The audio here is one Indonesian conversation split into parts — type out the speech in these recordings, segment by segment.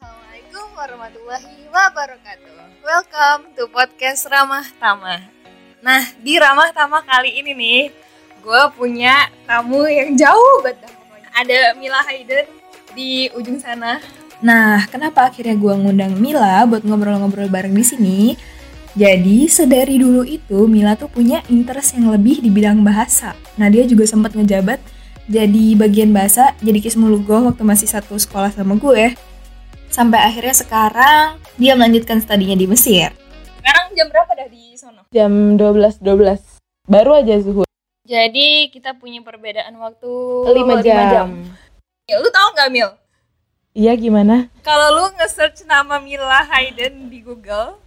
Assalamualaikum warahmatullahi wabarakatuh. Welcome to podcast Ramah Tamah. Nah, di Ramah Tamah kali ini nih, gue punya tamu yang jauh banget. Ada Mila Hayden di ujung sana. Nah, kenapa akhirnya gue ngundang Mila buat ngobrol-ngobrol bareng di sini? Jadi, sedari dulu itu Mila tuh punya interest yang lebih di bidang bahasa. Nah, dia juga sempat ngejabat jadi bagian bahasa, jadi kismulugo waktu masih satu sekolah sama gue. Sampai akhirnya sekarang dia melanjutkan studinya di Mesir. Sekarang jam berapa dah di sono? jam 12 12 baru aja zuhur Jadi kita punya perbedaan waktu 5 lima jam. Ya, lu tau nggak Mil? iya gimana Kalau lu nge-search nama Mila Hayden di Google,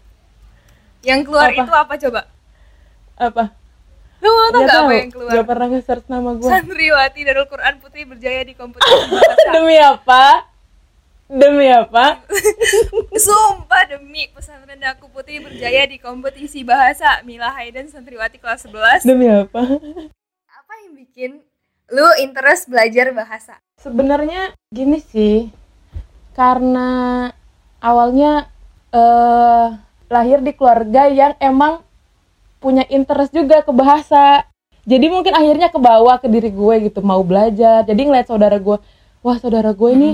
yang keluar Apa? itu apa coba? apa Lu mau tau nggak tahu apa yang keluar? Nggak pernah nge-search nama gue Santriwati Darul Quran Putri berjaya di kompetisi bahasa. demi apa demi apa? Sumpah demi pesantren Daku Putri berjaya di kompetisi bahasa Mila Hayden Santriwati kelas 11. demi apa? Apa yang bikin lu interest belajar bahasa? sebenarnya gini sih karena awalnya eh lahir di keluarga yang emang punya interest juga ke bahasa. Jadi mungkin akhirnya ke bawah ke diri gue gitu mau belajar. Jadi ngeliat saudara gue wah saudara gue ini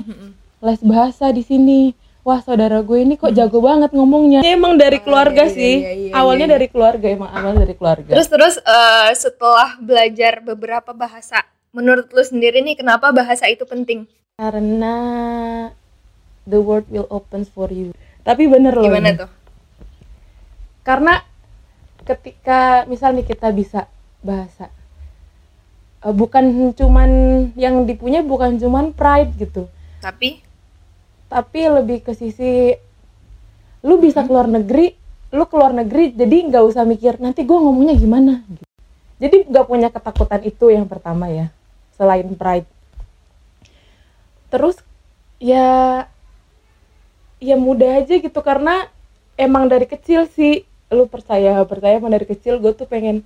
les bahasa di sini wah saudara gue ini kok jago banget ngomongnya Ini emang dari keluarga iya, sih iya, iya, awalnya iya. dari keluarga emang awal dari keluarga Terus terus eh, setelah belajar beberapa bahasa, menurut lu sendiri nih kenapa bahasa itu penting? karena the world will open for you tapi bener loh Gimana ini. tuh? karena ketika misalnya kita bisa bahasa eh, bukan cuman yang dipunya bukan cuman pride gitu Tapi tapi lebih ke sisi lu bisa keluar negeri lu keluar negeri jadi nggak usah mikir nanti gue ngomongnya gimana gitu. jadi nggak punya ketakutan itu yang pertama ya selain pride terus ya ya mudah aja gitu karena emang dari kecil sih lu percaya percaya emang dari kecil gue tuh pengen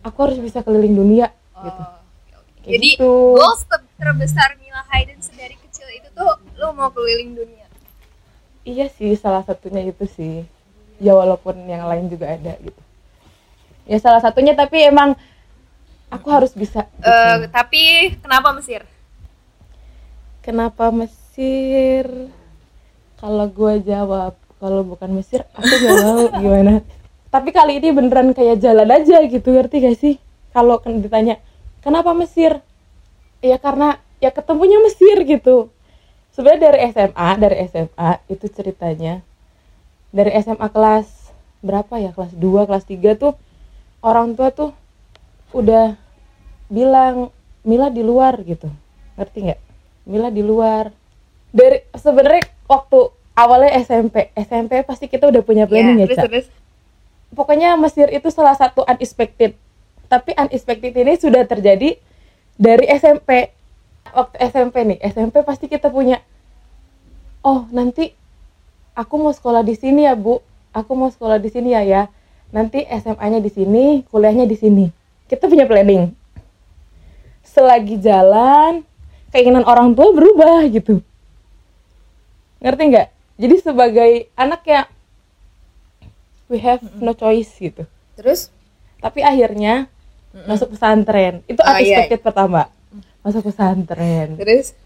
aku harus bisa keliling dunia gitu Oh, oke, oke. Kayak Jadi gitu. goals ter- terbesar Mila Hayden itu tuh lu mau keliling dunia. Iya sih, salah satunya itu sih. Ya walaupun yang lain juga ada gitu. Ya salah satunya tapi emang aku harus bisa. gitu. Eh, tapi kenapa Mesir? Kenapa Mesir? Kalau gue jawab kalau bukan Mesir, aku gak mau gimana. Tapi kali ini beneran kayak jalan aja gitu, ngerti gak sih? Kalau kan ditanya, kenapa Mesir? Ya karena ya ketemunya Mesir gitu. Sebenarnya dari SMA, dari SMA itu ceritanya. Dari SMA kelas berapa ya? Kelas 2, kelas 3 tuh orang tua tuh udah bilang Mila di luar gitu. Ngerti nggak? Mila di luar. Dari sebenarnya waktu awalnya SMP, SMP pasti kita udah punya planning ya, terus Cak? terus. Pokoknya Mesir itu salah satu unexpected. Tapi unexpected ini sudah terjadi dari SMP. Waktu SMP nih, SMP pasti kita punya Oh, nanti aku mau sekolah di sini ya, Bu. Aku mau sekolah di sini ya, ya. Nanti SMA-nya di sini, kuliahnya di sini. Kita punya planning. Selagi jalan, keinginan orang tua berubah gitu. Ngerti nggak? Jadi sebagai anak ya we have no choice gitu. Terus? Tapi akhirnya masuk pesantren. Itu Oh, iya. unexpected pertama. Masuk pesantren. Terus?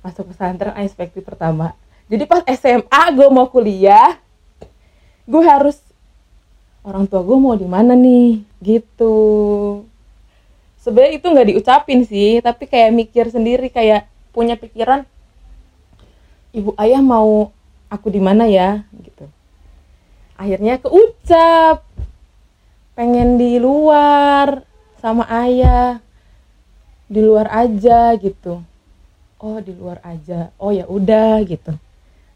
Masuk pesantren unexpected pertama. Jadi pas SMA gue mau kuliah, gue harus orang tua gue mau di mana nih, gitu. Sebenarnya itu nggak diucapin sih, tapi kayak mikir sendiri kayak punya pikiran, ibu ayah mau aku di mana ya, gitu. Akhirnya keucap, pengen di luar sama ayah, di luar aja gitu. Oh di luar aja, oh ya udah gitu.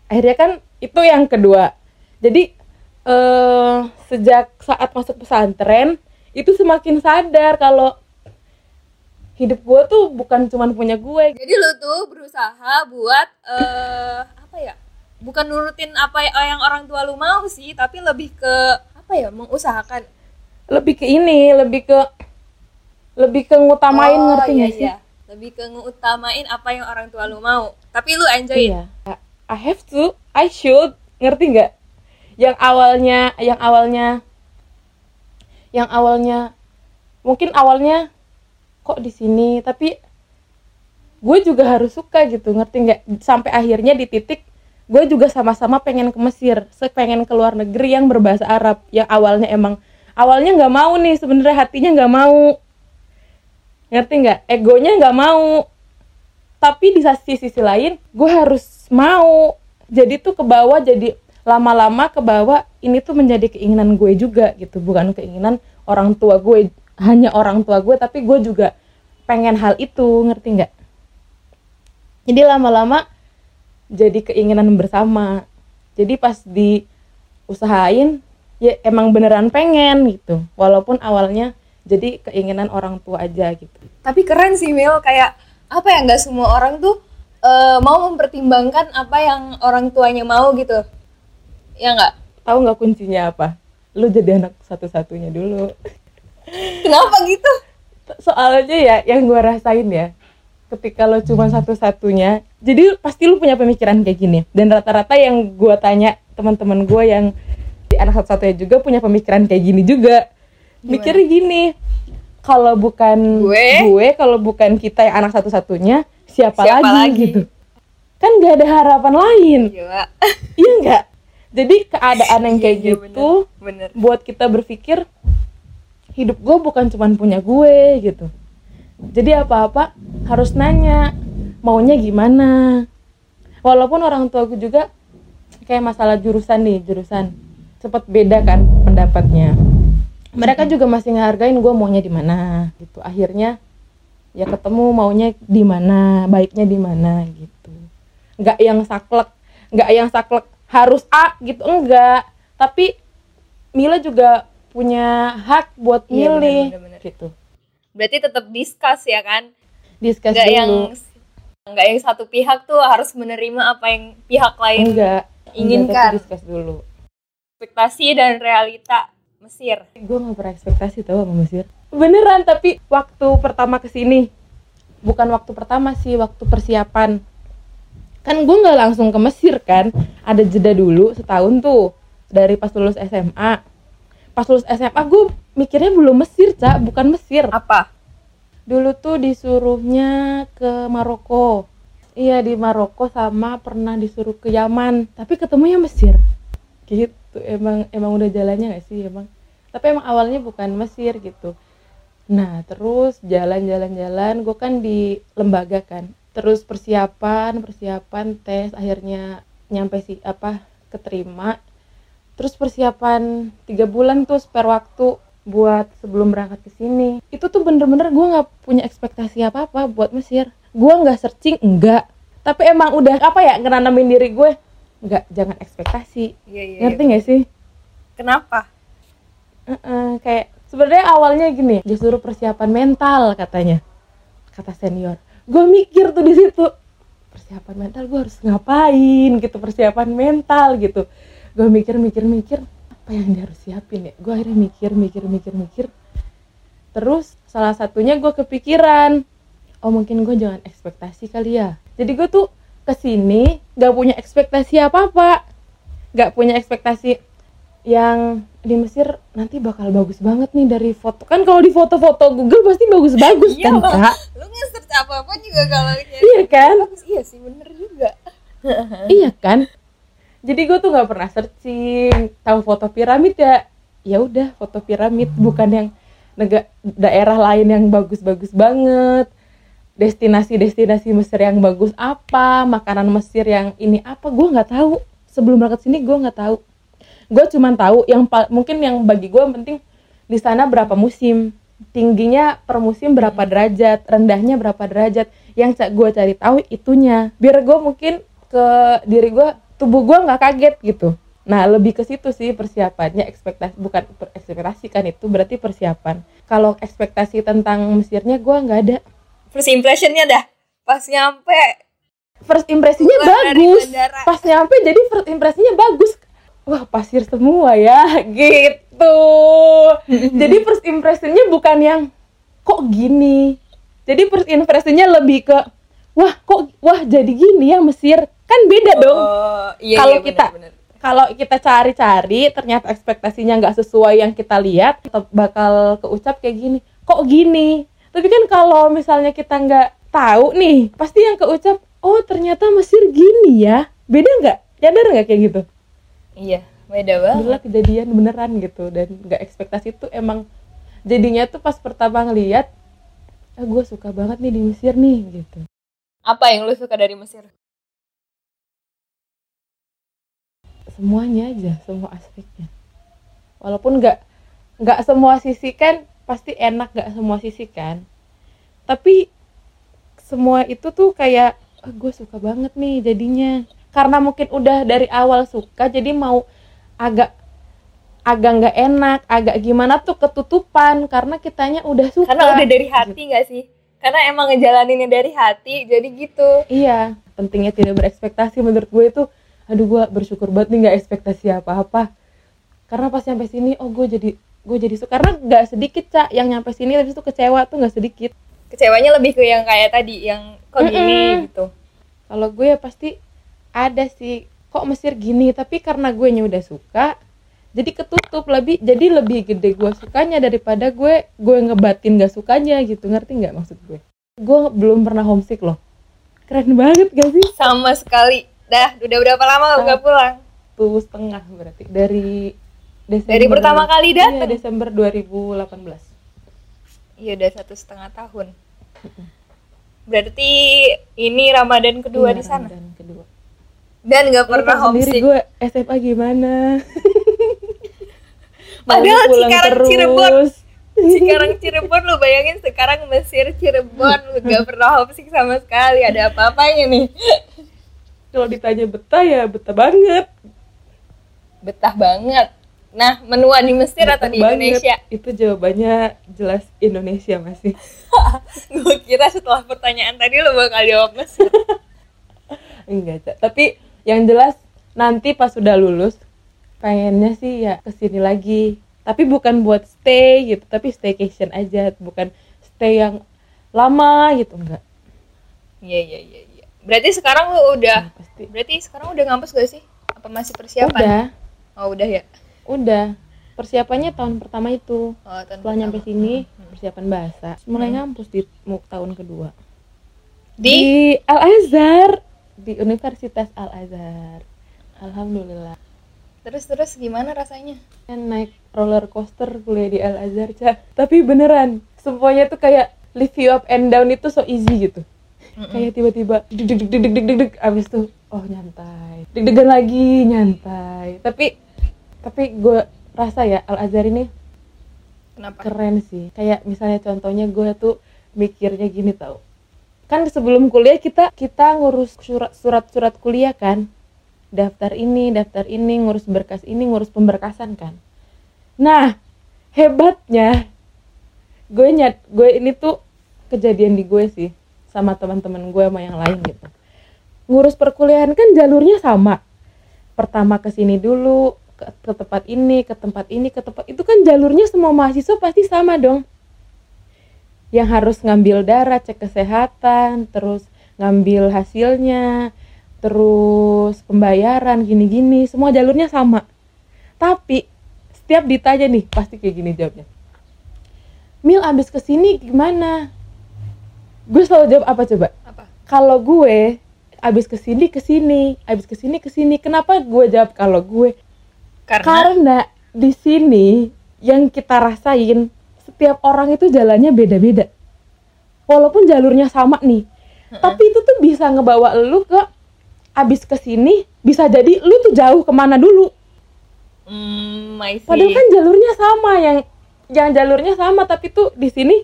Akhirnya kan itu yang kedua. Jadi eh sejak saat masuk pesantren itu semakin sadar kalau hidup gue tuh bukan cuman punya gue Jadi lu tuh berusaha buat eh apa ya? Bukan nurutin apa yang orang tua lu mau sih, tapi lebih ke apa ya? Mengusahakan. lebih ke ini lebih ke lebih ke ngutamain ngerti iya, sih? iya. Lebih ke ngeutamain apa yang orang tua lu mau. Tapi lu enjoy iya. I have to I should. Ngerti nggak? Yang awalnya yang awalnya yang awalnya mungkin awalnya kok di sini tapi gue juga harus suka gitu ngerti nggak? Sampai akhirnya di titik gue juga sama-sama pengen ke Mesir pengen ke luar negeri yang berbahasa Arab yang awalnya emang awalnya nggak mau nih sebenarnya hatinya nggak mau ngerti nggak? Egonya nggak mau. Tapi di sisi sisi lain gue harus mau. Jadi tuh ke bawah jadi lama-lama ke bawah ini tuh menjadi keinginan gue juga gitu. Bukan keinginan orang tua gue hanya orang tua gue tapi gue juga pengen hal itu. Ngerti nggak? Jadi lama-lama jadi keinginan bersama. Jadi pas diusahain ya emang beneran pengen gitu. Walaupun awalnya jadi keinginan orang tua aja gitu Tapi keren sih Mil, kayak apa ya nggak semua orang tuh eh, mau mempertimbangkan apa yang orang tuanya mau gitu. Ya nggak? tahu nggak kuncinya apa lu jadi anak satu-satunya dulu Kenapa gitu? soalnya ya yang gue rasain ya ketika lo cuma satu-satunya jadi pasti lu punya pemikiran kayak gini dan rata-rata yang gue tanya teman-teman gue yang di anak satu-satunya juga punya pemikiran kayak gini juga? Mikirnya gini kalau bukan Gue? gue kalau bukan kita yang anak satu-satunya siapa, Siapa lagi, lagi? gitu. Kan gak ada harapan lain. Gila. iya nggak? Jadi keadaan yang kayak Iya, iya, gitu Bener. buat kita berpikir hidup gue bukan cuma punya gue gitu. Jadi apa-apa harus nanya maunya gimana? Walaupun orang tua gue juga kayak masalah jurusan nih jurusan. Cepet beda kan pendapatnya mereka juga masih ngehargain gue maunya di mana gitu. Akhirnya ya ketemu maunya di mana baiknya di mana gitu. Nggak yang saklek nggak yang saklek harus A gitu. Enggak tapi Mila juga punya hak buat Iya, milih bener, bener, bener. gitu. Berarti tetap discuss ya kan? discuss Nggak dulu. yang nggak yang satu pihak tuh harus menerima apa yang pihak lain enggak inginkan. enggak, dulu. Ekspektasi dan realita Mesir. gue pernah ekspektasi tau sama Mesir. Beneran tapi waktu pertama ke sini bukan waktu pertama sih waktu persiapan. Kan gue nggak langsung ke Mesir kan. Ada jeda dulu setahun tuh dari pas lulus SMA pas lulus SMA gue mikirnya belum Mesir cak bukan Mesir. Apa? dulu tuh disuruhnya ke Maroko. Iya di Maroko sama pernah disuruh ke Yaman tapi ketemunya Mesir. Gitu emang emang udah jalannya gak sih? Emang tapi emang awalnya bukan Mesir gitu. Nah terus jalan-jalan-jalan gue kan di lembaga kan. Terus persiapan persiapan tes akhirnya nyampe sih apa keterima. Terus persiapan tiga bulan tuh spare waktu buat sebelum berangkat ke sini. Itu tuh bener-bener gue nggak punya ekspektasi apa apa buat Mesir. Gue nggak searching enggak. Tapi emang udah apa ya ngenanamin diri gue nggak jangan ekspektasi. Iya iya. ngerti nggak sih? Kenapa? Heeh, kayak sebenarnya awalnya gini disuruh persiapan mental katanya kata senior. Gue mikir tuh di situ persiapan mental gue harus ngapain? Gitu persiapan mental gitu. Gue mikir mikir mikir apa yang dia harus siapin ya? Gue akhirnya mikir mikir mikir mikir. Terus salah satunya gue kepikiran oh mungkin gue jangan ekspektasi kali ya. Jadi gue tuh ke sini gak punya ekspektasi apa apa gak punya ekspektasi yang di Mesir nanti bakal bagus banget nih dari foto. Kan kalau di foto-foto Google pasti bagus-bagus Iya kan kak? Lu nge-search apa-apa juga kalau iya kan? Bagus. Iya sih bener juga. iya kan? Jadi gue tuh nggak pernah searching. Tahu foto piramid ya? Ya udah foto piramid. Bukan yang nega daerah lain yang bagus-bagus banget destinasi-destinasi Mesir yang bagus apa makanan Mesir yang ini apa gue nggak tahu. Sebelum berangkat sini gue nggak tahu. Gue cuman tahu yang mungkin yang bagi gue penting di sana berapa musim tingginya per musim berapa derajat rendahnya berapa derajat. Yang gue cari tahu itunya. Biar gue mungkin ke diri gue tubuh gue nggak kaget gitu. Nah lebih ke situ sih persiapannya. Ekspektasi bukan ekspektasi kan itu berarti persiapan. Kalau ekspektasi tentang Mesirnya gue nggak ada First impressionnya dah. Pas nyampe. First impresinya dari bagus. pas nyampe jadi first impresinya bagus. Wah pasir semua ya. Gitu. Jadi first impressionnya bukan yang kok gini? Jadi first impressionnya lebih ke wah kok wah jadi gini ya Mesir. Kan beda dong. Oh, iya, Kalau iya, kita- kalau kita cari-cari ternyata ekspektasinya nggak sesuai yang kita lihat tetap bakal keucap kayak gini. Kok gini tapi kan kalau misalnya kita nggak tahu nih pasti yang keucap oh ternyata Mesir gini ya. Beda nggak? Nyadar nggak kayak gitu? Iya, beda banget. Beneran kejadian beneran gitu dan nggak ekspektasi tuh emang jadinya tuh pas pertama ngeliat ah gue suka banget nih di Mesir nih gitu. Apa yang lu suka dari Mesir? semuanya aja semua aspeknya. Walaupun nggak nggak semua sisi kan pasti enak nggak semua sisi kan tapi semua itu tuh kayak ah, gue suka banget nih jadinya karena mungkin udah dari awal suka jadi mau agak agak nggak enak agak gimana tuh ketutupan karena kitanya udah suka Karena udah dari hati nggak sih? Karena emang ngejalaninnya dari hati, jadi gitu. Iya, pentingnya tidak berekspektasi menurut gue itu, aduh gue bersyukur banget nih nggak ekspektasi apa-apa. Karena pas sampai sini, oh gue jadi gue jadi suka karena nggak sedikit cak yang nyampe sini habis itu kecewa tuh nggak sedikit. Kecewanya lebih ke yang kayak tadi, yang kok gini Mm-mm. gitu. Kalau gue ya pasti ada sih, kok Mesir gini, tapi karena gue nya udah suka, jadi ketutup lebih, jadi lebih gede gue sukanya daripada gue gue ngebatin gak sukanya gitu, ngerti nggak maksud gue? Gue belum pernah homesick loh, keren banget gak sih? Sama sekali. Dah, udah berapa lama lu Sama. gak pulang? satu setengah berarti dari Desember, Dari pertama kali iya, datang? Desember 2018 Iya, udah satu setengah tahun. Berarti ini Ramadan kedua Iya, di sana. Ramadan kedua Dan gak Lu pernah homesick. gue SMA gimana Padahal terus. Cirebon. Sekarang Cirebon lu bayangin sekarang Mesir Cirebon lu gak pernah homesick sama sekali. Ada apa-apanya nih? kalau ditanya betah ya betah banget Betah banget. Nah, menua di Mesir atau di banget. Indonesia? itu jawabannya jelas Indonesia masih Gue kira setelah pertanyaan tadi lu bakal jawab Mesir. enggak Cak. tapi yang jelas nanti pas sudah lulus pengennya sih ya ke sini lagi tapi bukan buat stay gitu tapi staycation aja bukan stay yang lama gitu enggak Iya, iya, iya. iya. Berarti sekarang lu udah, Ya, pasti berarti sekarang udah ngampus gak sih? Apa masih persiapan? udah Oh, udah ya? Udah persiapannya tahun pertama itu. Oh, tahun setelah nyampe pertama. sini Hmm. persiapan bahasa. Mulai ngampus di tahun kedua. Di? Al Azhar. Di Universitas Al Azhar. Alhamdulillah. Terus terus gimana rasanya? kan naik roller coaster kuliah di Al Azhar Cak. tapi beneran semuanya tuh kayak lift you up and down itu so easy gitu. Kayak tiba-tiba deg deg deg deg deg deg deg abis tuh oh nyantai. Deg-degan lagi nyantai. Tapi tapi gue rasa ya Al Azhar ini Kenapa? keren sih. Kayak misalnya contohnya gue tuh mikirnya gini tau. Kan sebelum kuliah kita kita ngurus surat surat surat kuliah kan. Daftar ini daftar ini ngurus berkas ini ngurus pemberkasan kan. Nah hebatnya gue nyat gue ini tuh kejadian di gue sih sama teman-teman gue sama yang lain gitu. Ngurus perkuliahan kan jalurnya sama. Pertama ke sini dulu ke, ke tempat ini ke tempat ini ke tempat itu kan jalurnya semua mahasiswa pasti sama dong. Yang harus ngambil darah cek kesehatan terus ngambil hasilnya terus pembayaran gini-gini semua jalurnya sama. Tapi setiap ditanya nih pasti kayak gini jawabnya. Mil abis ke sini gimana? Gue selalu jawab apa coba? Apa? kalau gue abis ke sini ke sini abis ke sini ke sini kenapa gue jawab kalau gue Karena, karena di sini yang kita rasain setiap orang itu jalannya beda-beda. Walaupun jalurnya sama nih tapi itu tuh bisa ngebawa lu ke abis ke sini bisa jadi lu tuh jauh ke mana dulu. See. padahal kan jalurnya sama yang yang jalurnya sama tapi tuh di sini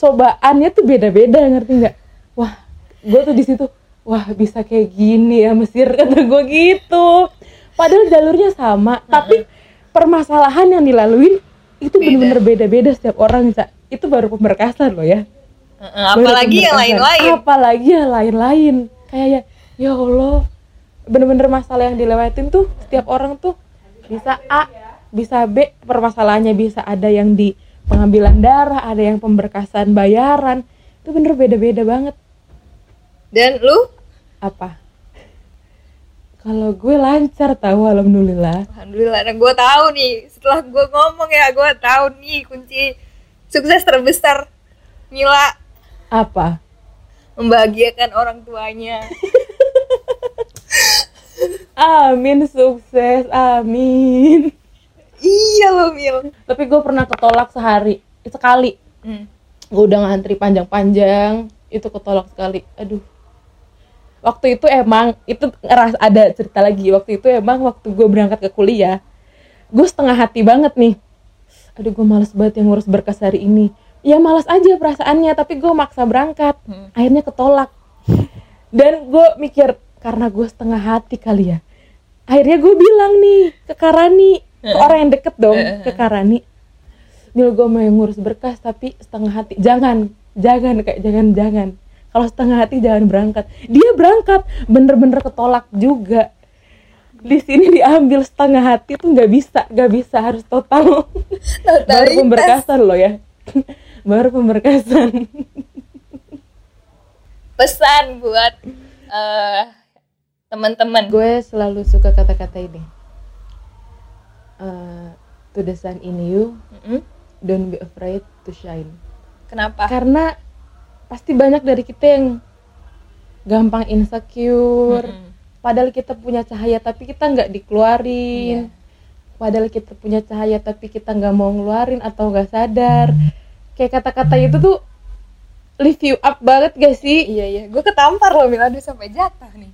cobaannya tuh beda-beda ngerti nggak? Wah gue tuh di situ wah bisa kayak gini ya Mesir kata gue gitu padahal jalurnya sama tapi permasalahan yang dilaluin itu Beda. bener-bener beda-beda setiap orang Ca. itu baru pemberkasan loh ya. Apalagi yang lain-lain. apalagi yang lain-lain. Kayak ya ya Allah. Bener-bener masalah yang dilewatin tuh setiap orang tuh bisa A bisa B. Permasalahannya bisa ada yang di pengambilan darah ada yang pemberkasan bayaran. Itu bener beda-beda banget. Dan lu? Apa kalau gue lancar tahu alhamdulillah. Alhamdulillah, nah gue tahu nih. Setelah gue ngomong ya gue tahu nih kunci sukses terbesar. Mila. Apa? Membahagiakan orang tuanya. amin sukses amin. Iya loh Mil. tapi gue pernah ketolak sehari sekali. Hmm. gue udah ngantri panjang-panjang itu ketolak sekali. Aduh waktu itu emang itu ngeras ada cerita lagi. Waktu itu emang waktu gue berangkat ke kuliah gue setengah hati banget nih. Aduh gue males banget yang ngurus berkas hari ini. Ya malas aja perasaannya tapi gue maksa berangkat. Hmm. akhirnya ketolak. Dan gue mikir karena gue setengah hati kali ya akhirnya gue bilang nih ke Karani ke orang yang deket dong ke Karani. Mil gue mau yang ngurus berkas tapi setengah hati. Jangan jangan kayak jangan jangan kalau setengah hati jangan berangkat. Dia berangkat bener-bener ketolak juga. Di sini diambil setengah hati tuh nggak bisa nggak bisa harus total. Baru pemberkasan loh ya. Baru pemberkasan. Pesan buat eh, teman-teman. gue selalu suka kata-kata ini. Eh, to the sun in you Mm-mm. don't be afraid to shine. Kenapa? karena pasti banyak dari kita yang gampang insecure. Mm-mm. padahal kita punya cahaya tapi kita nggak dikeluarin. Padahal kita punya cahaya tapi kita nggak mau ngeluarin atau nggak sadar. Kayak kata-kata itu tuh lift you up banget gak sih? Iya iya, gue ketampar loh Mil, aduh sampai jatuh nih.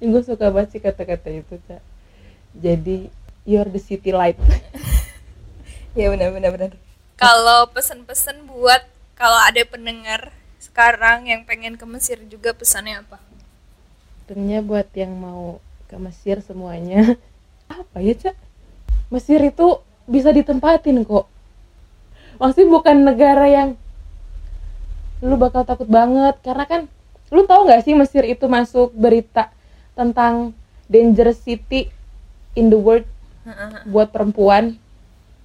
gue suka banget sih kata-kata itu cak. Jadi you're the city light. Benar benar benar. Kalau pesan-pesan buat kalau ada pendengar sekarang yang pengen ke Mesir juga pesannya apa? tentunya buat yang mau ke Mesir semuanya apa ya cak? Mesir itu bisa ditempatin kok. Maksudnya bukan negara yang lu bakal takut banget karena kan lu tahu nggak sih Mesir itu masuk berita tentang dangerous city in the world buat perempuan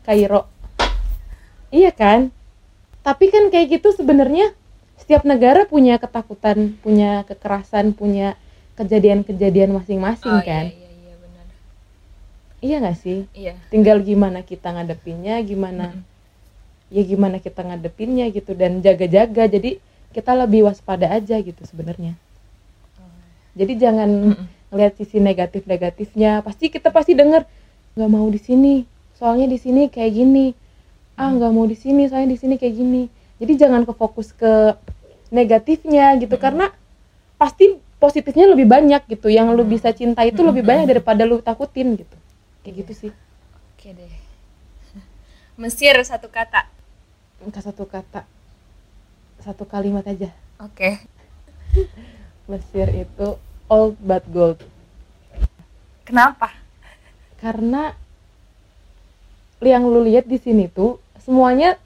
Kairo iya kan? Tapi kan kayak gitu sebenarnya setiap negara punya ketakutan punya kekerasan punya kejadian-kejadian masing-masing Oh, kan? Iya iya iya benar. iya nggak sih? Iya. tinggal gimana kita ngadepinnya gimana ya gimana kita ngadepinnya gitu dan jaga-jaga. Jadi kita lebih waspada aja gitu sebenarnya. Jadi jangan ngelihat sisi negatif-negatifnya. Pasti kita pasti denger nggak mau di sini. Soalnya di sini kayak gini ah nggak mau di sini soalnya di sini kayak gini. Jadi jangan ke fokus ke negatifnya gitu karena pasti positifnya lebih banyak gitu. Yang lu bisa cinta itu lebih banyak daripada lu takutin gitu. Kayak gitu sih. Oke deh. Mesir satu kata. Enggak satu kata. Satu kalimat aja. Oke. Mesir itu old but gold. Kenapa? karena yang lu lihat di sini tuh semuanya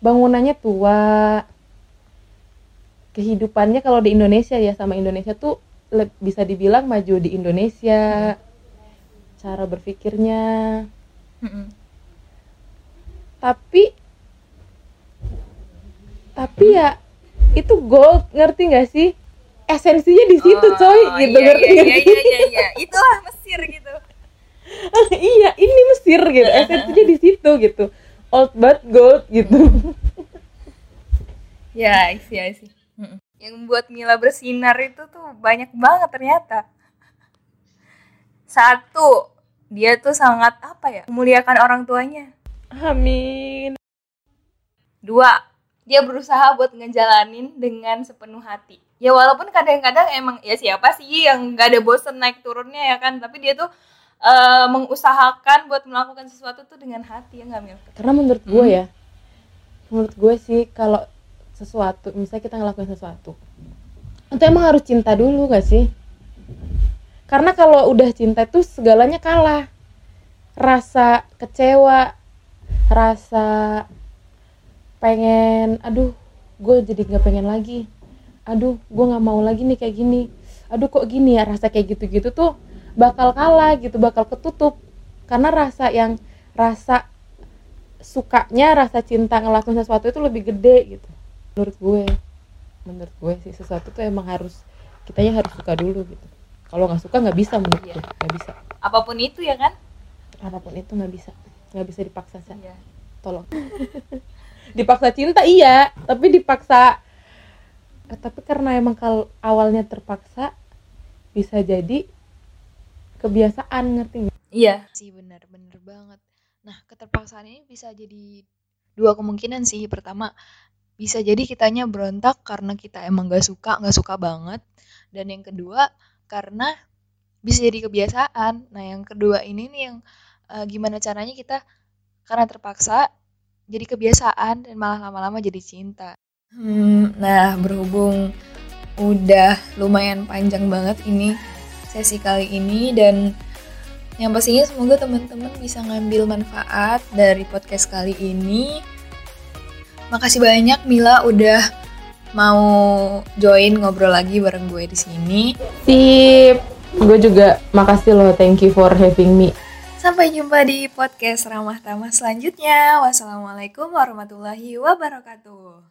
bangunannya tua kehidupannya kalau di Indonesia ya sama Indonesia tuh bisa dibilang maju di Indonesia cara berpikirnya Mm-mm. tapi tapi ya itu gold ngerti nggak sih esensinya di situ coy Oh, gitu iya, ngerti iya, iya, sih? iya, iya, iya. Itulah Mesir gitu. iya ini Mesir gitu esensinya di situ gitu old but gold gitu Ya, isi, isi. Yang membuat Mila bersinar itu tuh banyak banget ternyata. Satu, dia tuh sangat apa ya? Memuliakan orang tuanya. amin Dua, dia berusaha buat ngejalanin dengan sepenuh hati. Ya walaupun kadang-kadang emang ya siapa sih yang nggak ada bosen naik turunnya ya kan, tapi dia tuh eh, mengusahakan buat melakukan sesuatu tuh dengan hati ya nggak Mil? karena menurut gue ya menurut gue sih kalau sesuatu misalnya kita ngelakuin sesuatu itu emang harus cinta dulu gak sih? Karena kalau udah cinta tuh segalanya kalah. Rasa kecewa rasa pengen aduh gue jadi nggak pengen lagi. Aduh gue nggak mau lagi nih kayak gini. Aduh kok gini ya rasa kayak gitu-gitu tuh bakal kalah gitu bakal ketutup. Karena rasa yang rasa sukanya rasa cinta ngelakuin sesuatu itu lebih gede gitu. Menurut gue menurut gue sih sesuatu tuh emang harus kitanya harus suka dulu gitu. Kalau nggak suka nggak bisa menurut Iya. gue nggak bisa. Apa pun itu ya kan? Apa pun itu nggak bisa nggak bisa dipaksa Sa. Iya. tolong. Dipaksa cinta iya. Tapi dipaksa Eh, tapi karena emang kalau awalnya terpaksa bisa jadi kebiasaan ngerti nggak? Iya. Sih benar, benar banget. Nah, keterpaksaan ini bisa jadi dua kemungkinan sih. Pertama, bisa jadi kitanya berontak karena kita emang gak suka, gak suka banget. Dan yang kedua, karena bisa jadi kebiasaan. Nah, yang kedua ini nih yang eh, gimana caranya kita karena terpaksa jadi kebiasaan dan malah lama-lama jadi cinta. Hmm, nah berhubung udah lumayan panjang banget ini sesi kali ini dan yang pastinya semoga teman-teman bisa ngambil manfaat dari podcast kali ini. Makasih banyak Mila udah mau join ngobrol lagi bareng gue di sini. sip gue juga makasih loh thank you for having me Sampai jumpa di podcast Ramah Tamah selanjutnya. Wassalamualaikum warahmatullahi wabarakatuh.